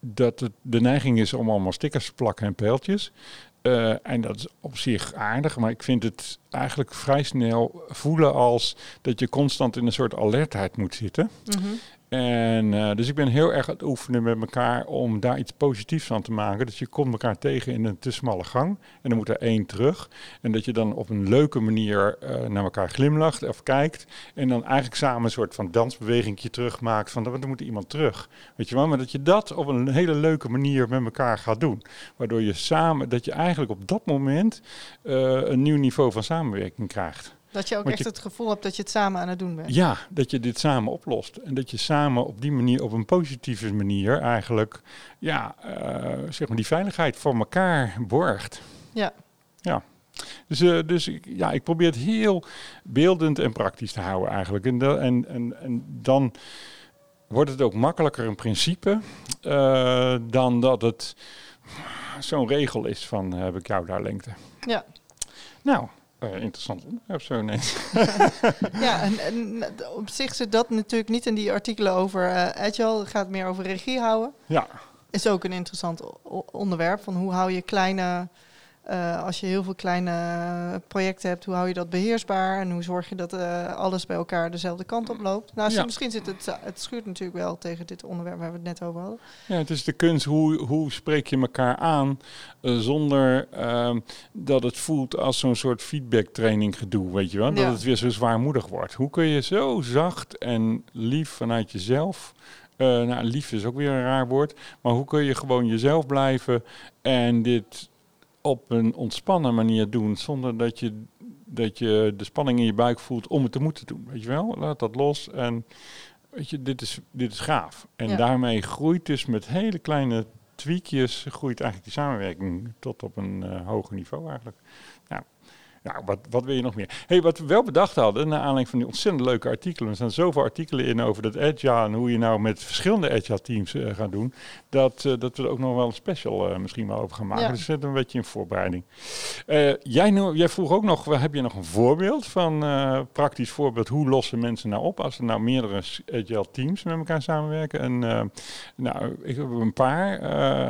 dat het de neiging is om allemaal stickers te plakken en pijltjes. Eh, en dat is op zich aardig, maar ik vind het eigenlijk vrij snel voelen als dat je constant in een soort alertheid moet zitten. Mhm. En uh, dus ik ben heel erg aan het oefenen met elkaar om daar iets positiefs van te maken. Dat je komt elkaar tegen in een te smalle gang en dan moet er één terug. En dat je dan op een leuke manier uh, naar elkaar glimlacht of kijkt. En dan eigenlijk samen een soort van dansbewegingje terugmaakt van er moet iemand terug. Weet je wel, maar dat je dat op een hele leuke manier met elkaar gaat doen. Waardoor je samen, dat je eigenlijk op dat moment uh, een nieuw niveau van samenwerking krijgt. Dat je ook echt het gevoel hebt dat je het samen aan het doen bent. Ja, dat je dit samen oplost. En dat je samen op die manier, op een positieve manier eigenlijk, ja, uh, zeg maar die veiligheid voor elkaar borgt. Ja. Ja. Dus, uh, dus ja, ik probeer het heel beeldend en praktisch te houden eigenlijk. En, de, en, en, en dan wordt het ook makkelijker een principe uh, dan dat het zo'n regel is van heb ik jou daar lengte. Ja. Nou, uh, interessant onderwerp zo ineens. ja, en, en, op zich zit dat natuurlijk niet in die artikelen over uh, agile. Het gaat meer over regie houden. Ja. Is ook een interessant onderwerp van hoe hou je kleine uh, als je heel veel kleine projecten hebt, hoe hou je dat beheersbaar en hoe zorg je dat uh, alles bij elkaar dezelfde kant op loopt? Nou, ja. misschien zit het, het schuurt natuurlijk wel tegen dit onderwerp waar we het net over hadden. Ja, het is de kunst, hoe, hoe spreek je elkaar aan uh, zonder dat het voelt als zo'n soort feedback training gedoe, weet je wel? Dat ja. het weer zo zwaarmoedig wordt. Hoe kun je zo zacht en lief vanuit jezelf nou, lief is ook weer een raar woord. Maar hoe kun je gewoon jezelf blijven en dit op een ontspannen manier doen, zonder dat je, dat je de spanning in je buik voelt om het te moeten doen. Weet je wel, laat dat los en weet je, dit is, dit is gaaf. En ja. daarmee groeit dus met hele kleine tweakjes, groeit eigenlijk die samenwerking tot op een uh, hoger niveau eigenlijk. Nou, wat, wat wil je nog meer? Hey, wat we wel bedacht hadden, naar aanleiding van die ontzettend leuke artikelen. Er staan zoveel artikelen in over dat Agile en hoe je nou met verschillende Agile teams uh, gaat doen. Dat, uh, dat we er ook nog wel een special uh, misschien wel over gaan maken. Ja. Dus zitten een beetje in voorbereiding. jij, nou, jij vroeg ook nog, heb je nog een voorbeeld van praktisch voorbeeld? Hoe lossen mensen nou op als er nou meerdere Agile teams met elkaar samenwerken? En nou, ik heb een paar.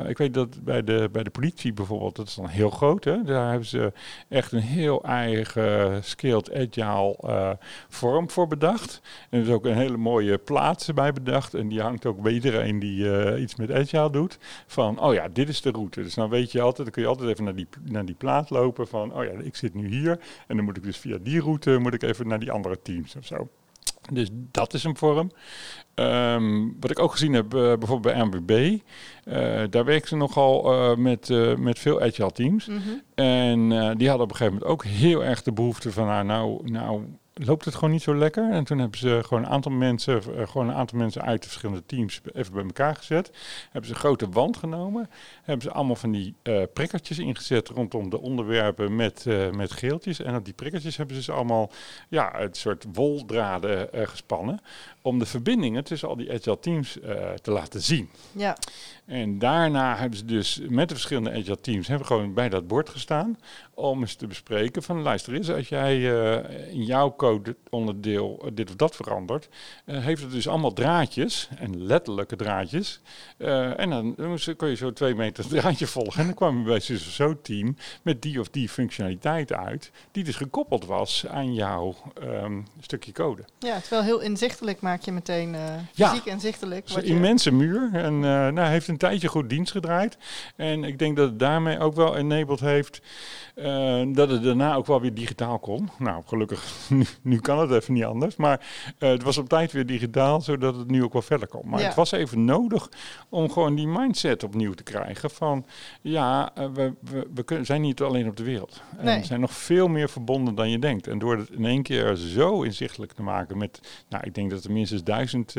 ik weet dat bij de, bij de politie bijvoorbeeld, dat is dan heel groot. Hè? Daar hebben ze echt een heel eigen skilled agile uh, vorm voor bedacht. En er is ook een hele mooie plaats bij bedacht. En die hangt ook bij iedereen die uh, iets met agile doet. Van, oh ja, dit is de route. Dus dan weet je altijd, dan kun je altijd even naar die, naar die plaat lopen van, oh ja, ik zit nu hier. En dan moet ik dus via die route, moet ik even naar die andere teams of zo. Dus dat is een vorm. Um, wat ik ook gezien heb, uh, bijvoorbeeld bij MWB, uh, daar werken ze nogal uh, met, met veel agile teams. Mm -hmm. En die hadden op een gegeven moment ook heel erg de behoefte van, nou, nou, nou loopt het gewoon niet zo lekker. En toen hebben ze gewoon een aantal mensen, uh, gewoon een aantal mensen uit de verschillende teams even bij elkaar gezet. Hebben ze een grote wand genomen. Hebben ze allemaal van die uh, prikkertjes ingezet rondom de onderwerpen met, uh, met geeltjes. En op die prikkertjes hebben ze dus allemaal ja, een soort woldraden gespannen. Om de verbindingen tussen al die agile teams te laten zien. Ja. En daarna hebben ze dus met de verschillende agile teams hebben gewoon bij dat bord gestaan om eens te bespreken van luister eens, als jij uh, in jouw code onderdeel uh, dit of dat verandert, uh, heeft het dus allemaal draadjes en letterlijke draadjes. en dan, dan kun je zo twee meter draadje volgen en dan kwam je bij zo'n team met die of die functionaliteit uit, die dus gekoppeld was aan jouw um, stukje code. Ja, terwijl heel inzichtelijk maak je meteen fysiek ja, inzichtelijk. Een immense muur en nou, heeft een tijdje goed dienst gedraaid. En ik denk dat het daarmee ook wel enabled heeft uh, dat het daarna ook wel weer digitaal kon. Nou, gelukkig, nu, nu kan het even niet anders. Maar uh, het was op tijd weer digitaal, zodat het nu ook wel verder kon. Maar ja. het was even nodig om gewoon die mindset opnieuw te krijgen van... ja, uh, we, we, we kunnen, zijn niet alleen op de wereld. En nee. we zijn nog veel meer verbonden dan je denkt. En door het in één keer zo inzichtelijk te maken met... nou, ik denk dat er minstens duizend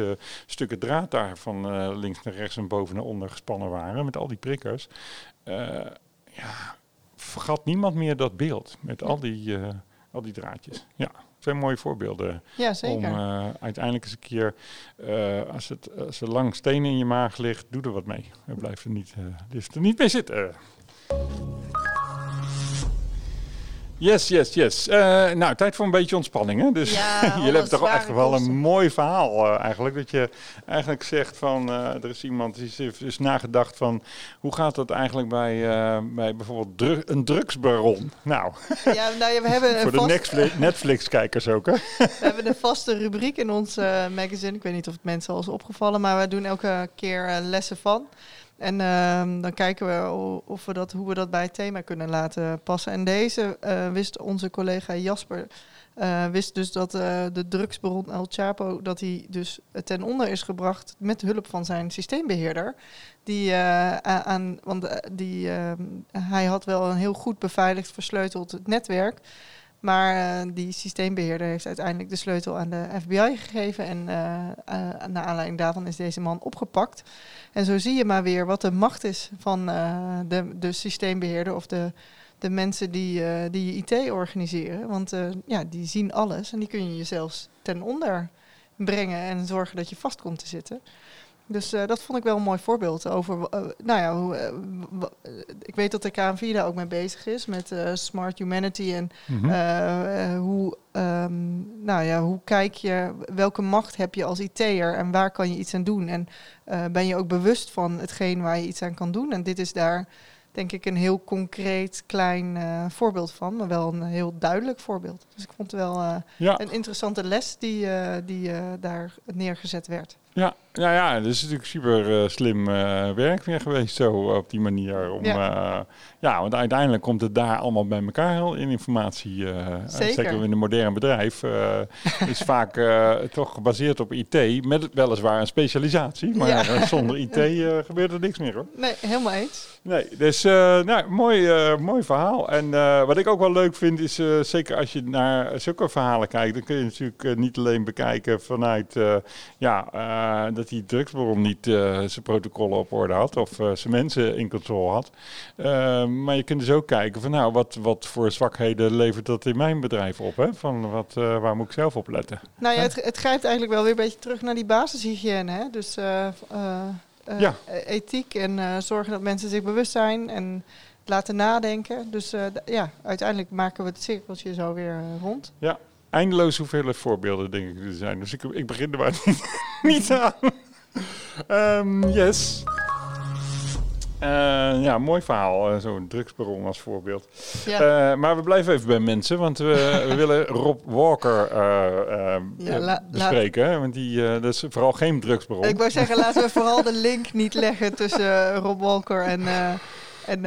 stukken draad daar van links naar rechts en boven naar onder gespannen waren... met al die prikkers. ja vergat niemand meer dat beeld met al die, uh, al die draadjes. Ja, twee mooie voorbeelden. Ja, zeker. Om uh, uiteindelijk eens een keer, uh, als, het, als er lang steen in je maag ligt, doe er wat mee. En blijf er niet, er niet mee zitten. Yes, yes, yes. Uh, nou, tijd voor een beetje ontspanning. Hè? Dus ja, jullie hebben toch echt wel een mooi verhaal uh, eigenlijk. Dat je eigenlijk zegt van, uh, er is iemand die is, is nagedacht van, hoe gaat dat eigenlijk bij, bij bijvoorbeeld dru een drugsbaron? Nou, ja, nou ja, we hebben voor de Netflix-kijkers ook hè? We hebben een vaste rubriek in ons magazine. Ik weet niet of het mensen al is opgevallen, maar we doen elke keer lessen van. En uh, dan kijken we of we dat, hoe we dat bij het thema kunnen laten passen. En deze uh, wist onze collega Jasper, uh, wist dus dat uh, de drugsbaron El Chapo, dat hij dus ten onder is gebracht met hulp van zijn systeembeheerder. Die aan, want die, ehm, hij had wel een heel goed beveiligd, versleuteld netwerk. Maar die systeembeheerder heeft uiteindelijk de sleutel aan de FBI gegeven. En naar aanleiding daarvan is deze man opgepakt. En zo zie je maar weer wat de macht is van de, de systeembeheerder of de, de mensen die, die IT organiseren. Want ja, die zien alles en die kun je jezelf ten onder brengen en zorgen dat je vast komt te zitten. Dus uh, dat vond ik wel een mooi voorbeeld over. Uh, nou ja, hoe, uh, ik weet dat de KNV daar ook mee bezig is met smart humanity en mm -hmm. hoe, um, nou ja, hoe kijk je, welke macht heb je als IT'er en waar kan je iets aan doen? En ben je ook bewust van hetgeen waar je iets aan kan doen? En dit is daar denk ik een heel concreet klein voorbeeld van, maar wel een heel duidelijk voorbeeld. Dus ik vond het wel ja. een interessante les die, die daar neergezet werd. Ja, nou ja, dat is natuurlijk super uh, slim uh, werk weer geweest zo op die manier. Om, ja. Uh, ja, want uiteindelijk komt het daar allemaal bij elkaar in informatie. zeker. zeker in een modern bedrijf is vaak toch gebaseerd op IT, met weliswaar een specialisatie. Maar ja. zonder IT gebeurt er niks meer hoor. Nee, helemaal eens. Nee, dus nou, mooi, mooi verhaal. En wat ik ook wel leuk vind is, zeker als je naar zulke verhalen kijkt, dan kun je natuurlijk niet alleen bekijken vanuit, ja uh, dat die drugsbaron niet uh, zijn protocollen op orde had of uh, zijn mensen in controle had. maar je kunt dus ook kijken van nou, wat, wat voor zwakheden levert dat in mijn bedrijf op? Hè? Van wat, waar moet ik zelf op letten? Nou ja, het, het grijpt eigenlijk wel weer een beetje terug naar die basishygiëne. Hè? Dus ja. ethiek en zorgen dat mensen zich bewust zijn en laten nadenken. Dus ja, uiteindelijk maken we het cirkeltje zo weer rond. Ja, eindeloos hoeveel voorbeelden denk ik er zijn. Dus ik, ik begin er maar niet, aan. Um, yes. Uh, ja, mooi verhaal. Uh, Zo'n drugsbaron als voorbeeld. Ja. Uh, maar we blijven even bij mensen, want we, we willen Rob Walker ja, bespreken. La, want die, dat is vooral geen drugsbaron. Ik wou zeggen, laten we vooral de link niet leggen tussen Rob Walker en en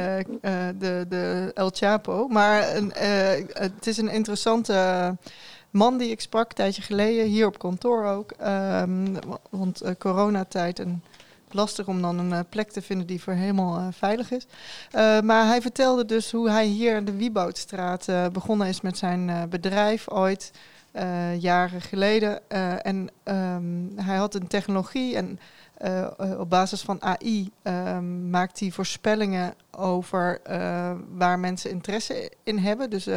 de, de El Chapo. Maar het is een interessante man die ik sprak een tijdje geleden, hier op kantoor ook. Um, want uh, coronatijd en lastig om dan een uh, plek te vinden die voor helemaal uh, veilig is. maar hij vertelde dus hoe hij hier in de Wieboudstraat begonnen is met zijn bedrijf ooit. jaren geleden. en um, hij had een technologie en op basis van AI ehm, maakt hij voorspellingen over waar mensen interesse in hebben. Dus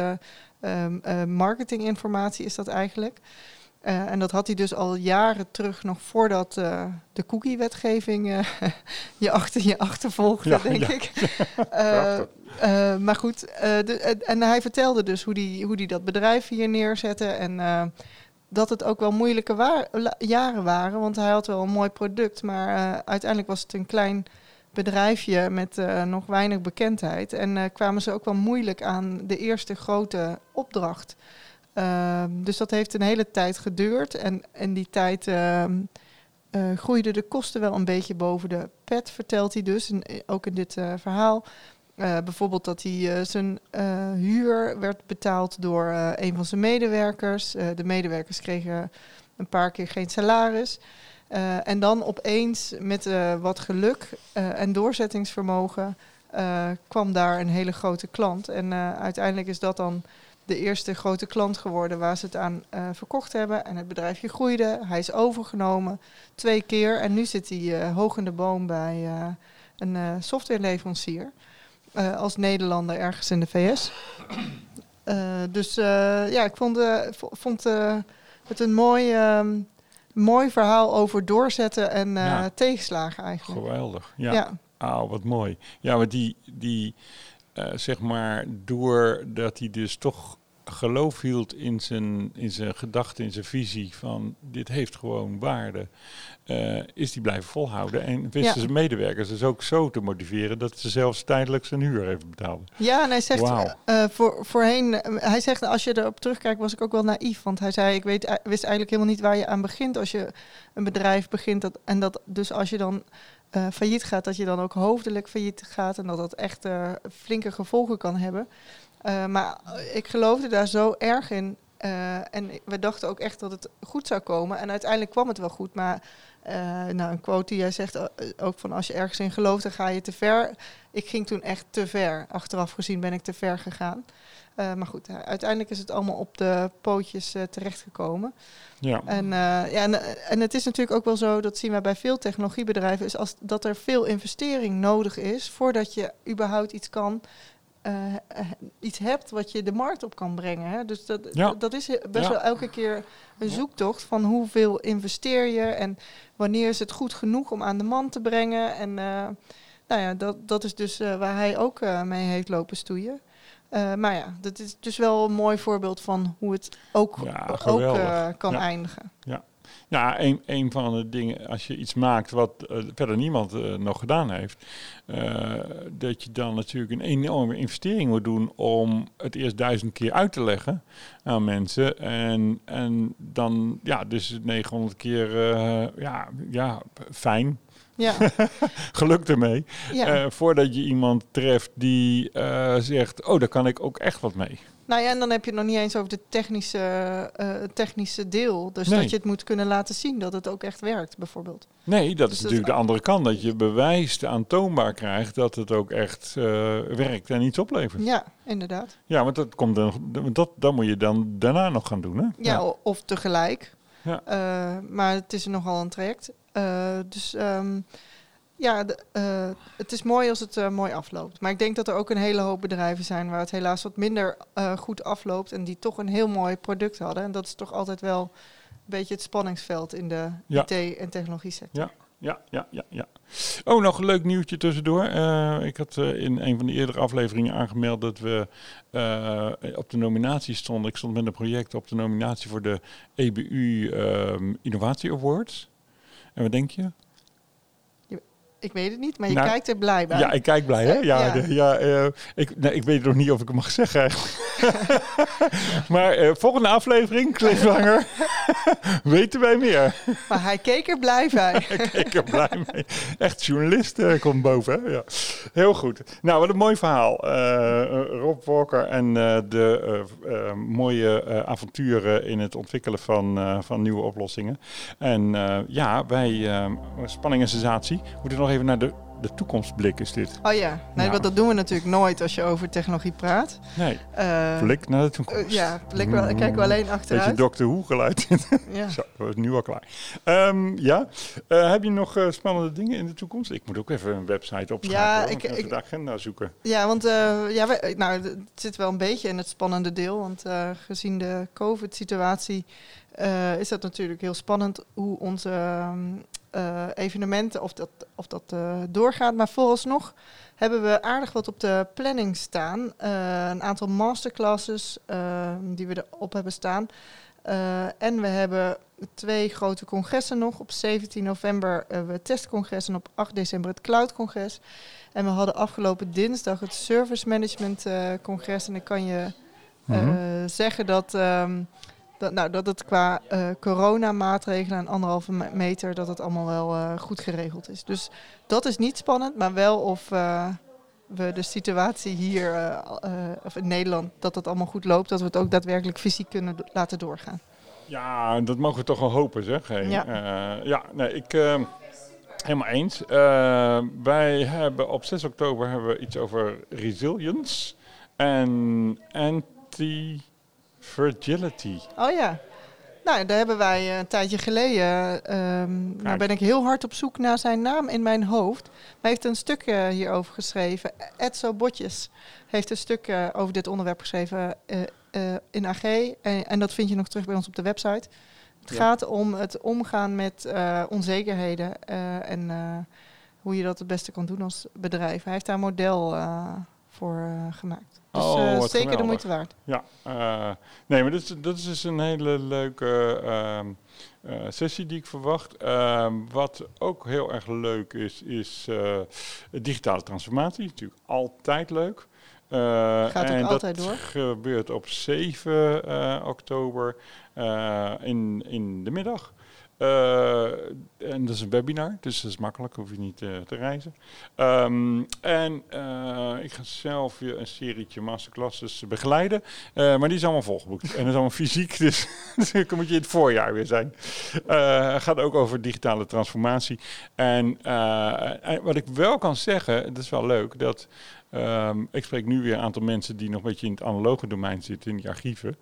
um, uh, marketinginformatie is dat eigenlijk. Uh, en dat had hij dus al jaren terug, nog voordat uh, de cookie-wetgeving je achter je achtervolgde, ja, denk ja. ik. maar goed, de, en hij vertelde dus hoe hij die, hoe die dat bedrijf hier neerzette. En dat het ook wel moeilijke jaren waren, want hij had wel een mooi product. Maar uiteindelijk was het een klein bedrijfje met uh, nog weinig bekendheid. En uh, kwamen ze ook wel moeilijk aan de eerste grote opdracht. Uh, dus dat heeft een hele tijd geduurd. En in die tijd ehm, eh, groeiden de kosten wel een beetje boven de pet, vertelt hij dus. Ook in dit verhaal. bijvoorbeeld dat hij zijn huur werd betaald door een van zijn medewerkers. de medewerkers kregen een paar keer geen salaris. Uh, en dan opeens met uh, wat geluk uh, en doorzettingsvermogen kwam daar een hele grote klant. En uiteindelijk is dat dan de eerste grote klant geworden waar ze het aan verkocht hebben. En het bedrijfje groeide. Hij is overgenomen twee keer. En nu zit hij hoog in de boom bij een softwareleverancier. als Nederlander ergens in de VS. dus ja, ik vond, vond het een mooi ehm, mooi verhaal over doorzetten en uh, tegenslagen eigenlijk. Geweldig, ja. ja. Ah, wat mooi. Ja, maar die, die zeg maar, doordat hij dus toch geloof hield in zijn, in zijn gedachte, in zijn visie van dit heeft gewoon waarde, uh, is die blijven volhouden. En wisten zijn medewerkers dus ook zo te motiveren dat ze zelfs tijdelijk zijn huur even betaalden. Ja, en hij zegt uh, voor, voorheen, hij zegt als je erop terugkijkt was ik ook wel naïef. Want hij zei ik weet, wist eigenlijk helemaal niet waar je aan begint als je een bedrijf begint. Dat, en dat dus als je dan uh, failliet gaat, dat je dan ook hoofdelijk failliet gaat en dat dat echt flinke gevolgen kan hebben. Maar ik geloofde daar zo erg in. En we dachten ook echt dat het goed zou komen. En uiteindelijk kwam het wel goed. Maar uh, nou, een quote die jij zegt ook van als je ergens in gelooft, dan ga je te ver. Ik ging toen echt te ver. Achteraf gezien ben ik te ver gegaan. maar goed, uiteindelijk is het allemaal op de pootjes terechtgekomen. Ja. En, ja, en, en, het is natuurlijk ook wel zo, dat zien we bij veel technologiebedrijven, is als, dat er veel investering nodig is voordat je überhaupt iets kan uh, iets hebt wat je de markt op kan brengen. Hè? Dus dat, dat is best wel elke keer een zoektocht van hoeveel investeer je en wanneer is het goed genoeg om aan de man te brengen. En uh, nou ja, dat, dat is dus uh, waar hij ook mee heeft lopen stoeien. maar ja, dat is dus wel een mooi voorbeeld van hoe het ook, ook kan eindigen. Ja. Ja, een, een van de dingen, als je iets maakt wat uh, verder niemand uh, nog gedaan heeft, uh, dat je dan natuurlijk een enorme investering moet doen om het eerst duizend keer uit te leggen aan mensen. En, en dan, ja, dus 900 keer, ja, ja, fijn. Ja. Geluk ermee. Ja. voordat je iemand treft die zegt, oh, daar kan ik ook echt wat mee. Nou ja, en dan heb je het nog niet eens over de technische, uh, technische deel. Dus dat je het moet kunnen laten zien dat het ook echt werkt, bijvoorbeeld. Nee, dat dus is natuurlijk de andere kant. Dat je bewijs aantoonbaar krijgt dat het ook echt uh, werkt en iets oplevert. Ja, inderdaad. Ja, want dat komt dan, dat, dat moet je dan daarna nog gaan doen. Hè? Ja, ja. of tegelijk. Ja. Uh, maar het is nogal een traject. dus um, ja, uh, het is mooi als het uh, mooi afloopt. Maar ik denk dat er ook een hele hoop bedrijven zijn waar het helaas wat minder uh, goed afloopt en die toch een heel mooi product hadden. En dat is toch altijd wel een beetje het spanningsveld in de ja. IT- en technologie sector. Ja. Ja, ja, ja, ja. Oh, nog een leuk nieuwtje tussendoor. ik had in een van de eerdere afleveringen aangemeld dat we op de nominatie stonden. Ik stond met een project op de nominatie voor de EBU ehm, Innovatie Awards. En wat denk je? Ik weet het niet, maar je nou, kijkt er blij bij. Ja, ik kijk blij, hè? Ja, ja. ja uh, ik, nee, ik weet nog niet of ik het mag zeggen maar uh, volgende aflevering, cliffhanger, weten wij meer. Maar hij keek er blij bij. hij keek er blij mee. Echt journalist uh, komt boven, hè? Ja. Heel goed. Nou, wat een mooi verhaal. Rob Walker en de mooie avonturen in het ontwikkelen van, van nieuwe oplossingen. En ja, wij, spanning en sensatie, moeten nog even naar de, de toekomstblik is dit. Oh ja, nee, want dat doen we natuurlijk nooit als je over technologie praat. Nee, uh, blik naar de toekomst. Uh, ja, blik wel, kijken we alleen achteruit. Beetje Doctor Who geluid. ja. Zo, dat is nu al klaar. Um, ja, uh, heb je nog spannende dingen in de toekomst? Ik moet ook even een website opschrijven. Ja, ik, even de agenda zoeken. Ja, want ja, we, nou, het zit wel een beetje in het spannende deel. Want gezien de COVID-situatie is dat natuurlijk heel spannend hoe onze... Um, uh, evenementen of dat, of dat uh, doorgaat. Maar vooralsnog hebben we aardig wat op de planning staan. Uh, een aantal masterclasses die we erop hebben staan. en we hebben twee grote congressen nog. Op 17 november hebben we het testcongres en op 8 december het cloudcongres. En we hadden afgelopen dinsdag het service management congres. En ik kan je mm zeggen dat... Um, dat, nou, dat het qua uh, coronamaatregelen en anderhalve meter, dat het allemaal wel uh, goed geregeld is. Dus dat is niet spannend, maar wel of uh, we de situatie hier of in Nederland, dat het allemaal goed loopt, dat we het ook daadwerkelijk fysiek kunnen laten doorgaan. Ja, dat mogen we toch wel hopen, zeg. Hey. Ja. ja, nee, ik... Helemaal eens. wij hebben op 6 oktober hebben we iets over resilience en anti Fragility. Oh ja. Nou, daar hebben wij eh, een tijdje geleden. Um, nou ben ik heel hard op zoek naar zijn naam in mijn hoofd. Hij heeft een stuk uh, hierover geschreven. Edso Botjes heeft een stuk uh, over dit onderwerp geschreven in AG. En, en, dat vind je nog terug bij ons op de website. Het gaat om het omgaan met onzekerheden en hoe je dat het beste kan doen als bedrijf. Hij heeft daar een model voor uh, gemaakt. Dus Oh, uh, wat zeker de moeite waard. Ja, eh, nee, maar dat is, dat is dus een hele leuke ehm, eh, sessie die ik verwacht. Ehm, wat ook heel erg leuk is, is eh, digitale transformatie. Natuurlijk altijd leuk. Eh, Gaat ook en altijd dat door. gebeurt op 7 eh, oktober eh, in, in de middag. Eh, en dat is een webinar, dus dat is makkelijk, hoef je niet eh, te reizen. Ehm, en eh, ik ga zelf weer een serietje masterclasses begeleiden, maar die is allemaal volgeboekt. en dat is allemaal fysiek, dus, dus dan moet je in het voorjaar weer zijn. Het gaat ook over digitale transformatie. En en wat ik wel kan zeggen, dat is wel leuk, dat ehm, ik spreek nu weer een aantal mensen die nog een beetje in het analoge domein zitten, in die archieven.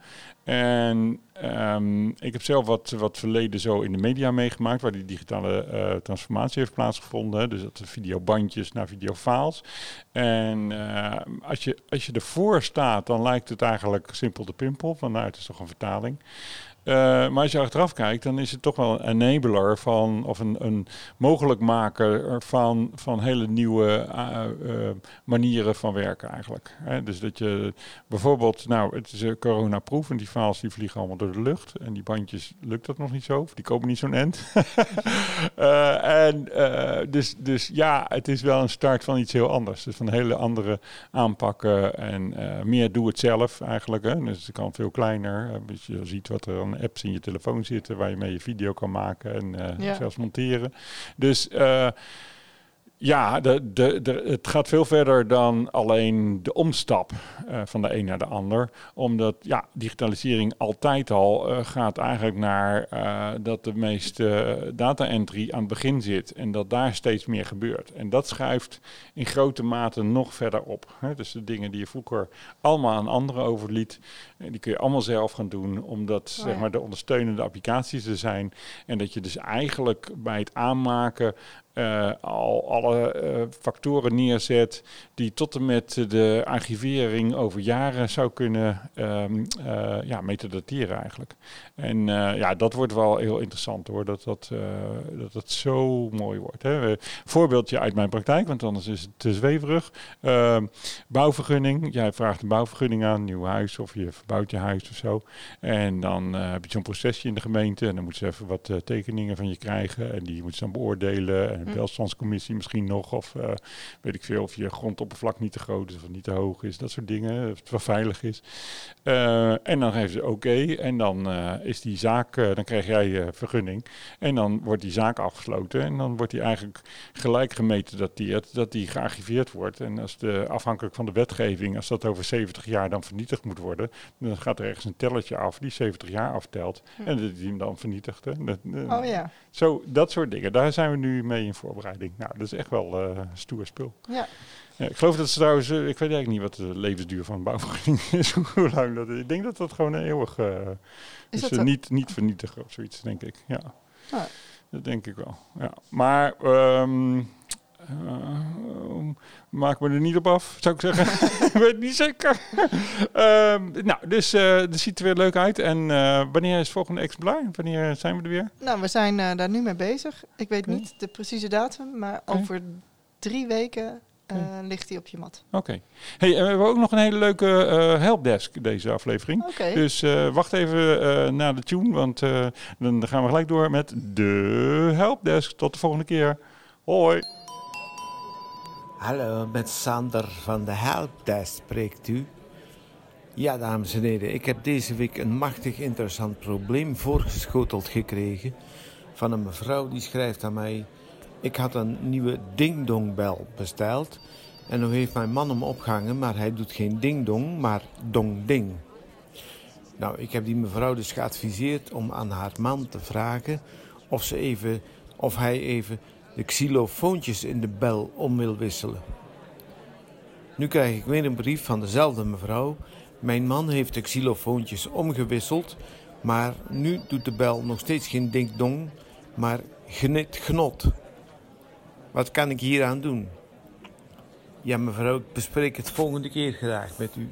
En ehm, ik heb zelf wat, wat verleden zo in de media meegemaakt, waar die digitale eh, transformatie heeft plaatsgevonden. Dus dat de videobandjes naar videofiles. En eh, als, je, als je ervoor staat, dan lijkt het eigenlijk simpel de pimpel. Van is toch een vertaling. Eh, maar als je achteraf kijkt, dan is het toch wel een enabler van, of een, een mogelijkmaker van, van hele nieuwe eh, eh, manieren van werken eigenlijk. Dus dat je bijvoorbeeld, nou, het is een coronaproef en die files die vliegen allemaal door de lucht. En die bandjes lukt dat nog niet zo, of die komen niet zo'n end. En dus, dus ja, het is wel een start van iets heel anders. Dus van hele andere aanpakken en meer doe het zelf eigenlijk. Hè? Dus het kan veel kleiner. Je ziet wat er apps in je telefoon zitten waar je mee je video kan maken en eh, Ja. zelfs monteren. Dus eh, ja, de, de, de, het gaat veel verder dan alleen de omstap eh, van de een naar de ander. Omdat ja, digitalisering altijd al eh, gaat eigenlijk naar eh, dat de meeste data entry aan het begin zit. En dat daar steeds meer gebeurt. En dat schuift in grote mate nog verder op. Hè. Dus de dingen die je vroeger allemaal aan anderen overliet, die kun je allemaal zelf gaan doen. Omdat Oh zeg maar, de ondersteunende applicaties er zijn. En dat je dus eigenlijk bij het aanmaken eh, al alle eh, factoren neerzet die tot en met de archivering over jaren zou kunnen eh, ja, metadateren eigenlijk. En ja, dat wordt wel heel interessant hoor, dat dat, dat, dat zo mooi wordt. Hè. Voorbeeldje uit mijn praktijk, want anders is het te zweverig. Ehm, bouwvergunning, jij vraagt een bouwvergunning aan, nieuw huis of je verbouwt je huis of zo. En dan heb je zo'n procesje in de gemeente en dan moeten ze even wat tekeningen van je krijgen en die moeten ze dan beoordelen. En Hm. welstandscommissie misschien nog of eh, weet ik veel of je grondoppervlak niet te groot is of niet te hoog is, dat soort dingen, of het wel veilig is. Eh, en dan geven ze oké en dan eh, is die zaak, eh, dan krijg jij eh, vergunning en dan wordt die zaak afgesloten en dan wordt die eigenlijk gelijk gemetadateerd dat die gearchiveerd wordt. En als de, afhankelijk van de wetgeving, als dat over 70 jaar dan vernietigd moet worden, dan gaat er ergens een tellertje af die 70 jaar aftelt Hm. en dat die hem dan vernietigt. Hè. Dat, eh, Oh ja, Zo, dat soort dingen, daar zijn we nu mee in voorbereiding. Nou, dat is echt wel eh stoer spul. ja. Ja, ik geloof dat ze trouwens, eh, ik weet eigenlijk niet wat de levensduur van een bouwvergunning is, hoe lang dat is. Ik denk dat dat gewoon een eeuwig eh is, zo? niet, niet vernietigen of zoiets, denk ik. Ja, Ah. dat denk ik wel. Ja. Maar eh, maak me er niet op af, zou ik zeggen. ik weet het niet zeker. Ehm, nou, dus eh dat ziet er weer leuk uit. En eh, wanneer is het volgende exemplaar? Wanneer zijn we er weer? Nou, we zijn eh, daar nu mee bezig. Ik weet niet de precieze datum, maar over drie weken eh, ligt hij op je mat. Oké. Hey, en we hebben ook nog een hele leuke eh, helpdesk deze aflevering. Dus eh, wacht even eh naar de tune, want eh, dan gaan we gelijk door met de helpdesk. Tot de volgende keer. Hoi. Hallo, met Sander van de Helpdesk spreekt u. Ja, dames en heren, ik heb deze week een machtig interessant probleem voorgeschoteld gekregen van een mevrouw die schrijft aan mij: Ik had een nieuwe ding-dong-bel besteld en nu heeft mijn man hem opgehangen, maar hij doet geen ding-dong, maar dong-ding. Nou, ik heb die mevrouw dus geadviseerd om aan haar man te vragen of, ze even, of hij even de xylofoontjes in de bel om wil wisselen. Nu krijg ik weer een brief van dezelfde mevrouw. Mijn man heeft de xylofoontjes omgewisseld, maar nu doet de bel nog steeds geen ding-dong, maar gnit gnot. Wat kan ik hieraan doen? Ja, mevrouw, ik bespreek het volgende keer graag met u.